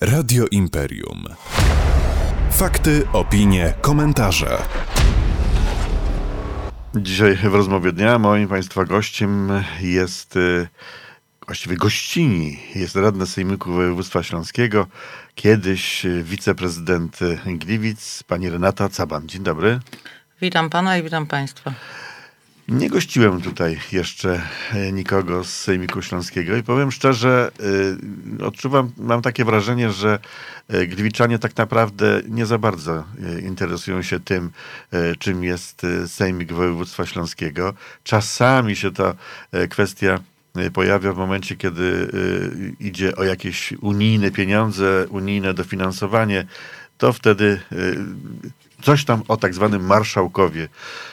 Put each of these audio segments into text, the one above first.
Radio Imperium. Fakty, opinie, komentarze. Dzisiaj w rozmowie dnia moim Państwa gościem jest, y, właściwie gościni, jest radny Sejmiku Województwa Śląskiego, kiedyś wiceprezydent Gliwic, pani Renata Caban. Dzień dobry. Witam pana i witam państwa. Nie gościłem tutaj jeszcze e, nikogo z Sejmiku Śląskiego i powiem szczerze, y, odczuwam, mam takie wrażenie, że e, Gliwiczanie tak naprawdę nie za bardzo e, interesują się tym, e, czym jest e, Sejmik Województwa Śląskiego. Czasami się ta e, kwestia e, pojawia w momencie, kiedy e, idzie o jakieś unijne pieniądze, unijne dofinansowanie, to wtedy e, coś tam o tak zwanym marszałkowie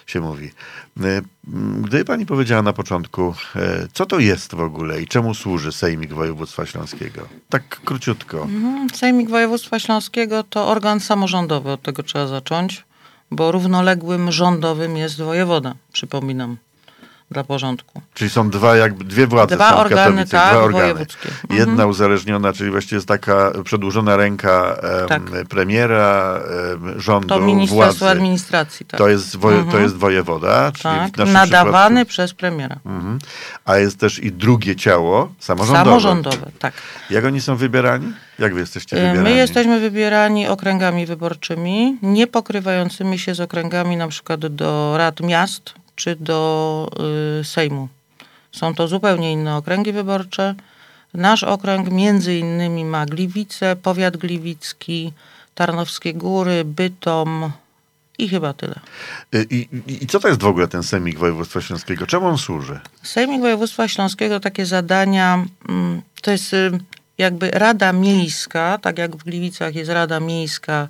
się mówi. E, Gdyby pani powiedziała na początku, e, co to jest w ogóle i czemu służy Sejmik Województwa Śląskiego? Tak króciutko. Mhm. Sejmik Województwa Śląskiego to organ samorządowy, od tego trzeba zacząć, bo równoległym rządowym jest wojewoda, przypominam, dla porządku. Czyli są dwa, jakby dwie władze Dwa organy, tak, dwa organy. wojewódzkie. Mhm. Jedna uzależniona, czyli właściwie jest taka przedłużona ręka em, Tak. premiera, em, rządu, To Ministerstwo władzy. Administracji, tak. To jest, woje, to Mhm. jest wojewoda, czyli tak. Nadawany przypadku- przez premiera. Mhm. A jest też i drugie ciało, samorządowe. Samorządowe, tak. Jak oni są wybierani? Jak wy jesteście Y, wybierani? My jesteśmy wybierani okręgami wyborczymi, nie pokrywającymi się z okręgami na przykład do rad miast czy do y, Sejmu. Są to zupełnie inne okręgi wyborcze. Nasz okręg między innymi ma Gliwice, powiat gliwicki, Tarnowskie Góry, Bytom i chyba tyle. Y, I, i, I co to jest w ogóle ten Sejmik Województwa Śląskiego? Czemu on służy? Sejmik Województwa Śląskiego takie zadania, mm, to jest y, jakby Rada Miejska, tak jak w Gliwicach jest Rada Miejska,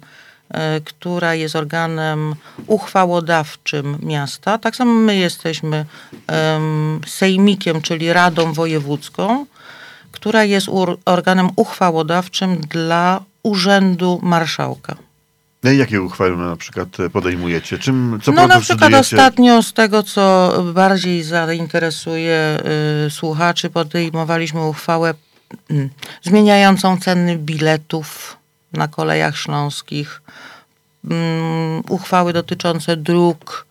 która jest organem uchwałodawczym miasta. Tak samo my jesteśmy em, sejmikiem, czyli Radą Wojewódzką, która jest organem uchwałodawczym dla Urzędu Marszałka. No i jakie uchwały na przykład e, podejmujecie? Czym, co no na przykład ostatnio z tego, co bardziej zainteresuje y, słuchaczy, podejmowaliśmy uchwałę mm, zmieniającą ceny biletów na kolejach śląskich, mm, uchwały dotyczące dróg.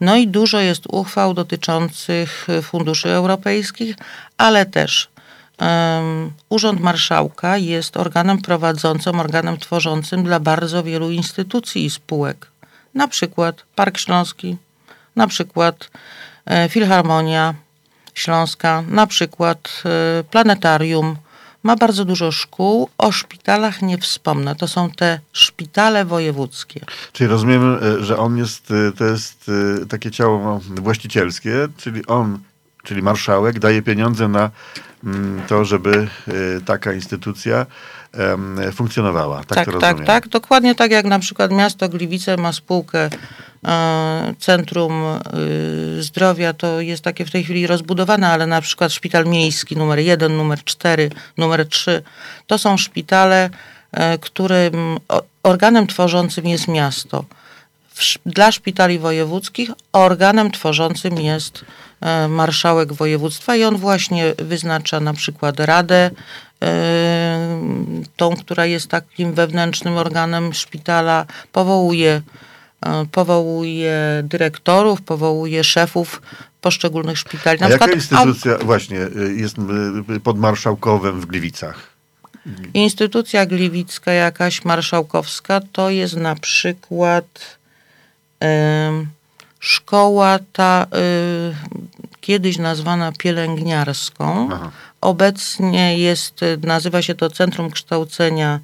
No i dużo jest uchwał dotyczących funduszy europejskich, ale też em, Urząd Marszałka jest organem prowadzącym, organem tworzącym dla bardzo wielu instytucji i spółek. Na przykład Park Śląski, na przykład e, Filharmonia Śląska, na przykład e, Planetarium. Ma bardzo dużo szkół. O szpitalach nie wspomnę. To są te szpitale wojewódzkie. Czyli rozumiem, e, że on jest, e, to jest e, takie ciało no, właścicielskie, czyli on, czyli marszałek daje pieniądze na mm, to, żeby taka instytucja funkcjonowała. Tak, Tak, tak, tak. Dokładnie tak jak na przykład miasto Gliwice ma spółkę Centrum e, Zdrowia, to jest takie w tej chwili rozbudowane, ale na przykład szpital miejski numer 1, numer 4, numer 3, to są szpitale, e, którym organem tworzącym jest miasto. Dla szpitali wojewódzkich organem tworzącym jest e, marszałek województwa i on właśnie wyznacza na przykład radę, tą, która jest takim wewnętrznym organem szpitala, powołuje, powołuje dyrektorów, powołuje szefów poszczególnych szpitali. A jaka a- instytucja właśnie e, jest e, pod marszałkowem w Gliwicach? Instytucja gliwicka jakaś marszałkowska to jest na przykład em, szkoła ta y, kiedyś nazwana pielęgniarską. Aha. Obecnie jest, y, nazywa się to Centrum Kształcenia,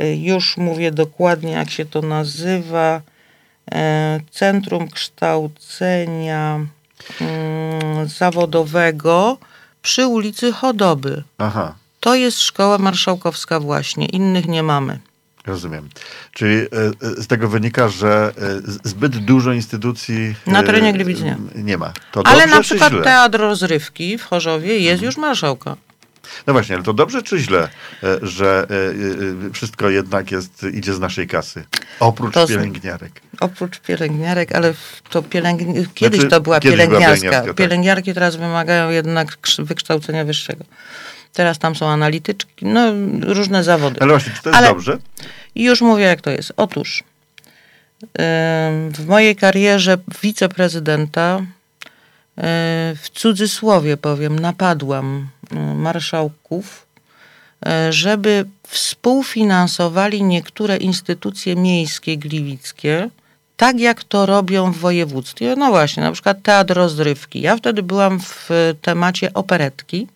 y, już mówię dokładnie jak się to nazywa, e, Centrum Kształcenia mm, Zawodowego przy ulicy Chodoby. Aha, To jest szkoła marszałkowska właśnie, innych nie mamy. rozumiem. Czyli e, e, z tego wynika, że e, zbyt dużo instytucji Na e, terenie Gliwic nie. nie ma. To Ale na przykład teatr rozrywki w Chorzowie jest już marszałka. No właśnie, ale to dobrze czy źle, e, że e, e, wszystko jednak jest, idzie z naszej kasy? Oprócz To pielęgniarek. Oprócz pielęgniarek, ale to pielęgni... kiedyś Znaczy, to była kiedyś była pielęgniarska. pielęgniarska, tak. Pielęgniarki teraz wymagają jednak wykształcenia wyższego. Teraz tam są analityczki, no różne zawody. Ale właśnie, czy to jest Ale- dobrze? I już mówię, jak to jest. Otóż w mojej karierze wiceprezydenta, w cudzysłowie powiem, napadłam marszałków, e, żeby współfinansowali niektóre instytucje miejskie gliwickie, tak jak to robią w województwie. No właśnie, na przykład Teatr Rozrywki. Ja wtedy byłam w temacie operetki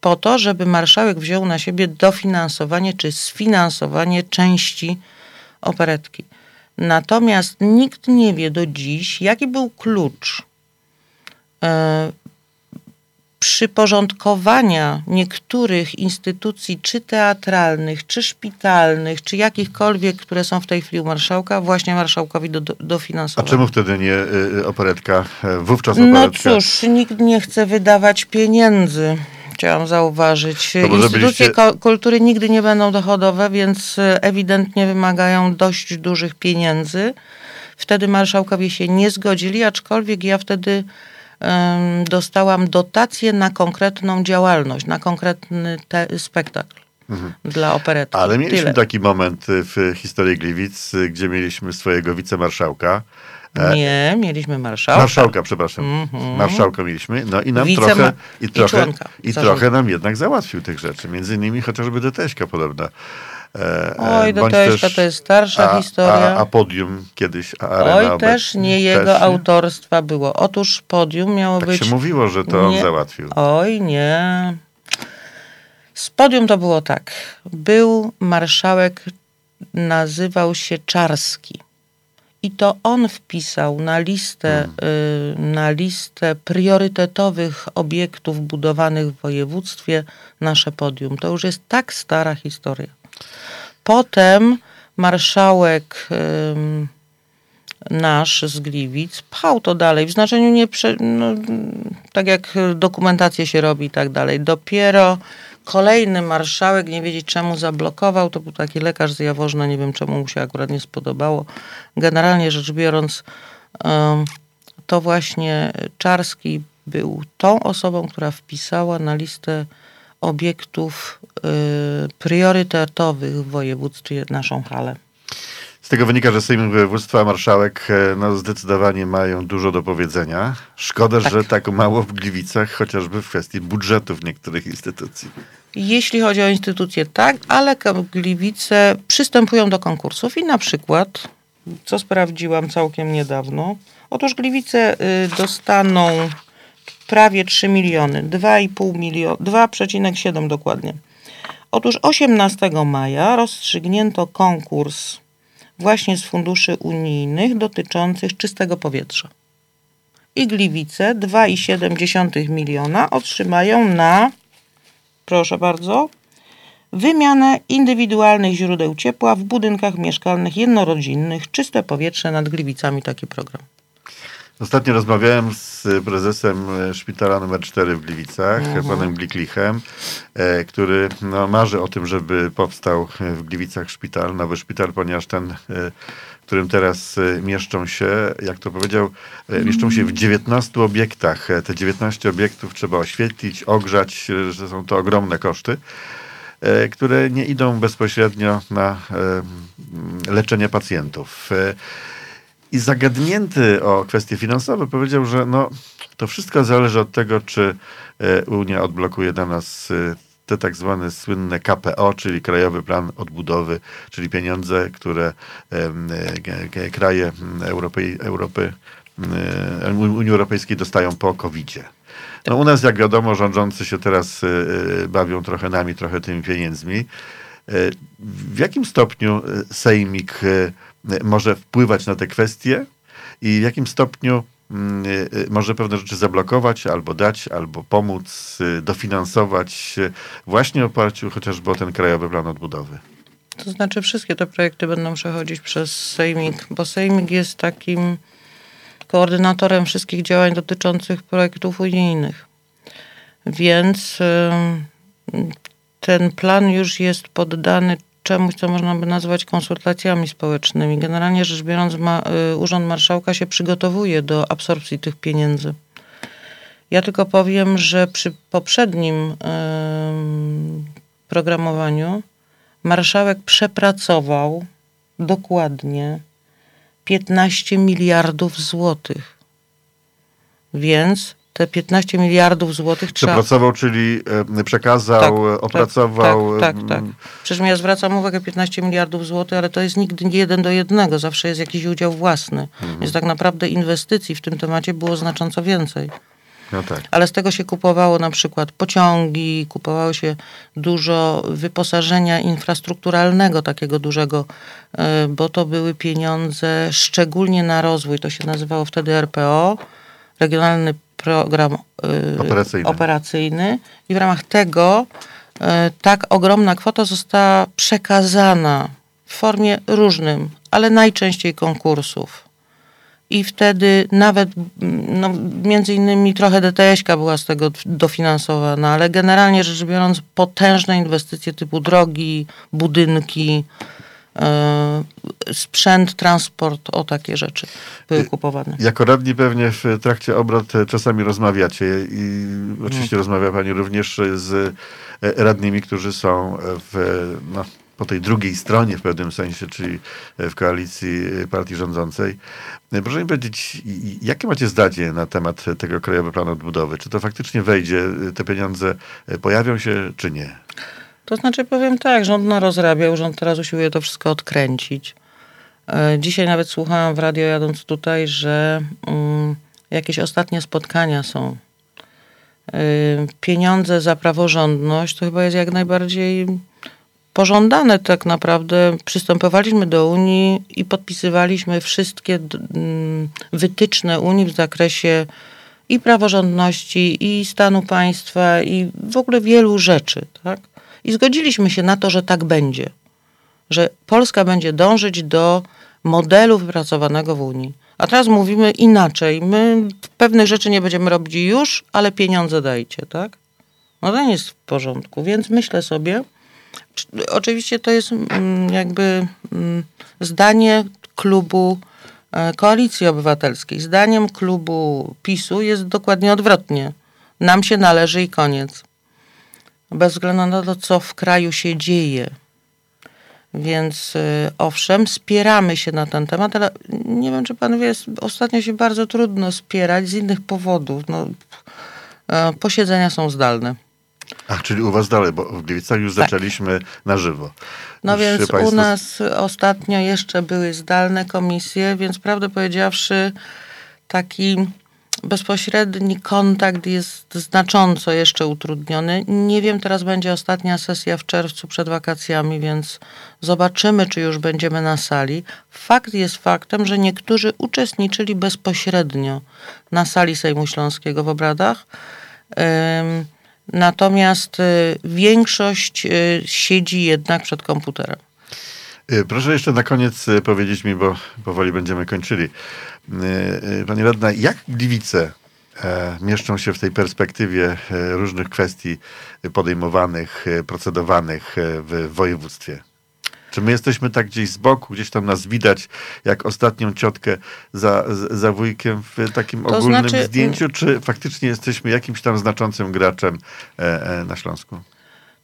po to, żeby marszałek wziął na siebie dofinansowanie czy sfinansowanie części operetki. Natomiast nikt nie wie do dziś, jaki był klucz e, przyporządkowania niektórych instytucji, czy teatralnych, czy szpitalnych, czy jakichkolwiek, które są w tej chwili u marszałka, właśnie marszałkowi do, do, A dofinansowania. czemu wtedy nie y, y, operetka? e, Wówczas No operetka. cóż, nikt nie chce wydawać pieniędzy. Chciałam zauważyć. To może Instytucje byliście- kultury nigdy nie będą dochodowe, więc e, ewidentnie wymagają dość dużych pieniędzy. Wtedy marszałkowie się nie zgodzili, aczkolwiek ja wtedy dostałam dotację na konkretną działalność, na konkretny spektakl dla operetki. Mhm. Ale mieliśmy Tyle. taki moment y, w historii Gliwic, y, gdzie mieliśmy swojego wicemarszałka. E, Nie, mieliśmy marszałka. Marszałka, przepraszam. Mhm. Marszałka mieliśmy. No i nam trochę, i i trochę, i zarządu. trochę nam jednak załatwił tych rzeczy. Między innymi chociażby do Teśka podobna. E, e, Oj, do Teśka to jest starsza a, historia. A, a podium kiedyś, a arena Oj, też nie jego też autorstwa było. Otóż podium miało Tak być. się mówiło, że to on Nie. załatwił. Oj, nie. Z podium to było tak. Był marszałek, nazywał się Czarski. I to on wpisał na listę, y, na listę priorytetowych obiektów budowanych w województwie nasze podium. To już jest tak stara historia. Potem marszałek nasz z Gliwic pchał to dalej, w znaczeniu nie, prze, no, tak jak dokumentację się robi i tak dalej. Dopiero kolejny marszałek, nie wiedzieć czemu zablokował, to był taki lekarz z Jaworzna, nie wiem czemu mu się akurat nie spodobało. Generalnie rzecz biorąc, to właśnie Czarski był tą osobą, która wpisała na listę obiektów y, priorytetowych w województwie naszą halę. Z tego wynika, że Sejm Województwa Marszałek e, no, zdecydowanie mają dużo do powiedzenia. Szkoda, Tak. że tak mało w Gliwicach, chociażby w kwestii budżetów niektórych instytucji. Jeśli chodzi o instytucje, tak, ale Gliwice przystępują do konkursów i na przykład, co sprawdziłam całkiem niedawno, otóż Gliwice y, dostaną prawie 3 miliony, 2,5 miliona, 2,7 dokładnie. Otóż 18 maja rozstrzygnięto konkurs właśnie z funduszy unijnych dotyczących czystego powietrza. I Gliwice 2,7 miliona otrzymają na proszę bardzo, wymianę indywidualnych źródeł ciepła w budynkach mieszkalnych jednorodzinnych, czyste powietrze nad Gliwicami, taki program. Ostatnio rozmawiałem z prezesem e, szpitala numer 4 w Gliwicach, panem Gliklichem, e, który no, marzy o tym, żeby powstał e, w Gliwicach szpital, nowy szpital, ponieważ ten, w którym teraz mieszczą się, jak to powiedział, e, mieszczą się w 19 obiektach. Te 19 obiektów trzeba oświetlić, ogrzać, że są to ogromne koszty które nie idą bezpośrednio na leczenie pacjentów. I zagadnięty o kwestie finansowe powiedział, że no, to wszystko zależy od tego, czy e, Unia odblokuje dla nas e, te tak zwane słynne KPO, czyli Krajowy Plan Odbudowy, czyli pieniądze, które e, kraje Europy, Europy Unii Europejskiej dostają po COVID-zie. No u nas, jak wiadomo, rządzący się teraz bawią trochę nami, trochę tymi pieniędzmi. W jakim stopniu Sejmik może wpływać na te kwestie i w jakim stopniu mm, e, e, może pewne rzeczy zablokować, albo dać, albo pomóc, e, dofinansować właśnie w oparciu chociażby o ten Krajowy Plan Odbudowy? To znaczy wszystkie te projekty będą przechodzić przez Sejmik, bo Sejmik jest takim koordynatorem wszystkich działań dotyczących projektów unijnych. Więc ten plan już jest poddany czemuś, co można by nazwać konsultacjami społecznymi. Generalnie rzecz biorąc, ma, y, Urząd Marszałka się przygotowuje do absorpcji tych pieniędzy. Ja tylko powiem, że przy poprzednim ym, programowaniu marszałek przepracował dokładnie 15 miliardów złotych. Więc te 15 miliardów złotych trzeba... Przepracował, czyli e, przekazał, Tak, e, opracował. Tak, tak, tak. mm, Przecież ja zwracam uwagę 15 miliardów złotych, ale to jest nigdy nie jeden do jednego. Zawsze jest jakiś udział własny. Więc tak naprawdę inwestycji w tym temacie było znacząco więcej. No tak. Ale z tego się kupowało na przykład pociągi, kupowało się dużo wyposażenia infrastrukturalnego takiego dużego, e, bo to były pieniądze szczególnie na rozwój. To się nazywało wtedy RPO, Regionalny Program e, Operacyjny. operacyjny. I w ramach tego e, tak ogromna kwota została przekazana w formie różnym, ale najczęściej konkursów. I wtedy nawet, mm, no, między innymi trochę DTS-ka była z tego dofinansowana, ale generalnie rzecz biorąc potężne inwestycje typu drogi, budynki, sprzęt, transport, o takie rzeczy były kupowane. Jako radni pewnie w trakcie obrad e, czasami rozmawiacie i oczywiście rozmawia pani również z e, radnymi, którzy są w, no, po tej drugiej stronie w pewnym sensie, czyli w koalicji partii rządzącej. E, Proszę mi powiedzieć, jakie macie zdanie na temat tego Krajowego Planu Odbudowy? Czy to faktycznie wejdzie, e, te pieniądze e, pojawią się, czy nie? To znaczy powiem tak, rząd narozrabiał, rząd teraz usiłuje to wszystko odkręcić. E, Dzisiaj nawet słuchałam w radio jadąc tutaj, że mm, jakieś ostatnie spotkania są. E, Pieniądze za praworządność to chyba jest jak najbardziej pożądane tak naprawdę. Przystępowaliśmy do Unii i podpisywaliśmy wszystkie mm, wytyczne Unii w zakresie i praworządności, i stanu państwa, i w ogóle wielu rzeczy. Tak? I zgodziliśmy się na to, że tak będzie. Że Polska będzie dążyć do modelu wypracowanego w Unii. A teraz mówimy inaczej. My pewnych rzeczy nie będziemy robić już, ale pieniądze dajcie, tak? No to nie jest w porządku. Więc myślę sobie, czy- oczywiście to jest mm, jakby mm, zdanie klubu e, Koalicji Obywatelskiej. Zdaniem klubu PiSu jest dokładnie odwrotnie. Nam się należy i koniec. Bez względu na to, co w kraju się dzieje. Więc y, owszem, spieramy się na ten temat, ale nie wiem, czy pan wie, ostatnio się bardzo trudno spierać z innych powodów. No, e, posiedzenia są zdalne. A, czyli u was dalej, bo w Gliwicach już Tak. zaczęliśmy na żywo. No Już więc państwo- u nas ostatnio jeszcze były zdalne komisje, więc prawdę powiedziawszy, taki bezpośredni kontakt jest znacząco jeszcze utrudniony. Nie wiem, teraz będzie ostatnia sesja w czerwcu przed wakacjami, więc zobaczymy, czy już będziemy na sali. Fakt jest faktem, że niektórzy uczestniczyli bezpośrednio na sali Sejmu Śląskiego w obradach. Natomiast y, większość y, siedzi jednak przed komputerem. Y, Proszę jeszcze na koniec y, powiedzieć mi, bo powoli będziemy kończyli. Y, Pani Radna, jak Gliwice e, mieszczą się w tej perspektywie e, różnych kwestii podejmowanych, e, procedowanych w województwie? Czy my jesteśmy tak gdzieś z boku, gdzieś tam nas widać, jak ostatnią ciotkę za, za wujkiem w takim To ogólnym znaczy- zdjęciu, czy faktycznie jesteśmy jakimś tam znaczącym graczem na Śląsku?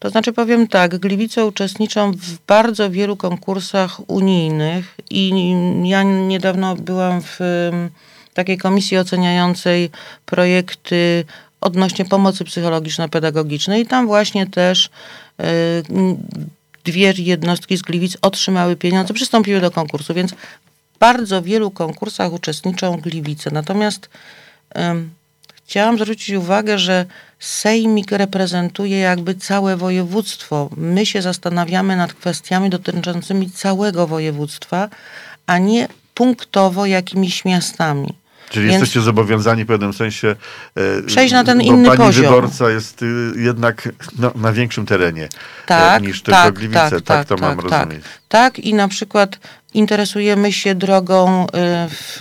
To znaczy powiem tak, Gliwice uczestniczą w bardzo wielu konkursach unijnych i ja niedawno byłam w takiej komisji oceniającej projekty odnośnie pomocy psychologiczno-pedagogicznej i tam właśnie też e, dwie jednostki z Gliwic otrzymały pieniądze, przystąpiły do konkursu, więc w bardzo wielu konkursach uczestniczą Gliwice. Natomiast chciałam zwrócić uwagę, że Sejmik reprezentuje jakby całe województwo. My się zastanawiamy nad kwestiami dotyczącymi całego województwa, a nie punktowo jakimiś miastami. Czyli Więc- jesteście zobowiązani w pewnym sensie e, Przejść na ten inny pani poziom. wyborca jest y, jednak no, na większym terenie Tak, e, niż tylko tak, Gliwice. Tak, tak, to tak, mam tak, rozumieć. Tak, i na przykład interesujemy się drogą y, w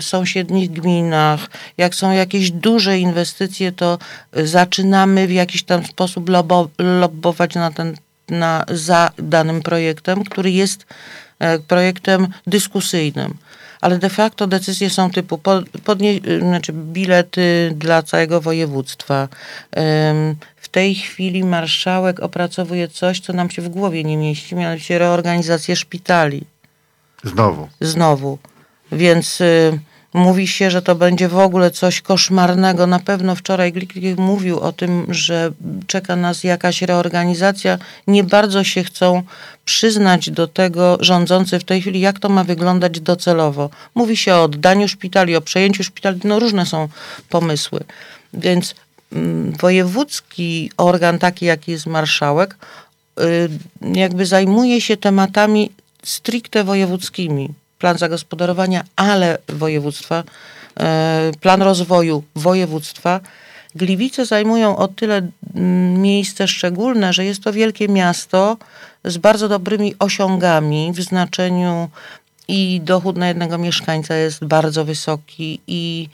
sąsiednich gminach. Jak są jakieś duże inwestycje, to zaczynamy w jakiś tam sposób lobo, lobbować na ten, na, za danym projektem, który jest projektem dyskusyjnym. ale de facto decyzje są typu pod, podnie, znaczy bilety dla całego województwa. W tej chwili marszałek opracowuje coś, co nam się w głowie nie mieści, mianowicie reorganizację szpitali. Znowu. Znowu. Więc y, mówi się, że to będzie w ogóle coś koszmarnego. Na pewno wczoraj Glik mówił o tym, że czeka nas jakaś reorganizacja. Nie bardzo się chcą przyznać do tego rządzący w tej chwili, jak to ma wyglądać docelowo. Mówi się o oddaniu szpitali, o przejęciu szpitali, no różne są pomysły. Więc mm, wojewódzki organ, taki jaki jest marszałek, y, jakby zajmuje się tematami stricte wojewódzkimi plan zagospodarowania, ale województwa, e, plan rozwoju województwa. Gliwice zajmują o tyle mm, miejsce szczególne, że jest to wielkie miasto z bardzo dobrymi osiągami w znaczeniu i dochód na jednego mieszkańca jest bardzo wysoki i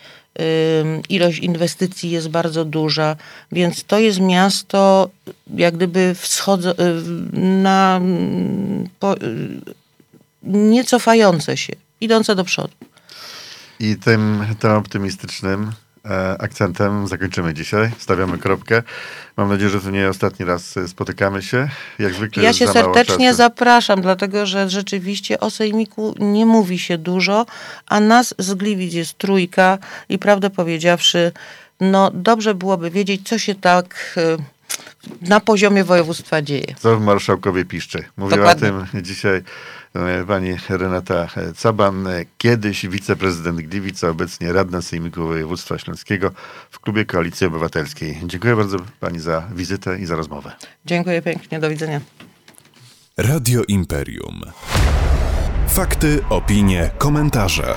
ilość inwestycji jest bardzo duża, więc to jest miasto jak gdyby wschodzo, y, na, po, nie cofające się, idące do przodu. I tym, tym optymistycznym e, akcentem zakończymy dzisiaj. Stawiamy kropkę. Mam nadzieję, że to nie ostatni raz spotykamy się. Jak zwykle ja się serdecznie zapraszam, dlatego że rzeczywiście o Sejmiku nie mówi się dużo, a nas z Gliwic jest trójka i prawdę powiedziawszy, no dobrze byłoby wiedzieć, co się tak e, na poziomie województwa dzieje. Co w Marszałkowie piszczy. Mówiła Dokładnie. o tym dzisiaj E, pani Renata Caban, e, kiedyś wiceprezydent Gliwica, obecnie radna Sejmiku Województwa Śląskiego w klubie Koalicji Obywatelskiej. Dziękuję bardzo pani za wizytę i za rozmowę. Dziękuję pięknie, do widzenia. Radio Imperium. Fakty, opinie, komentarze.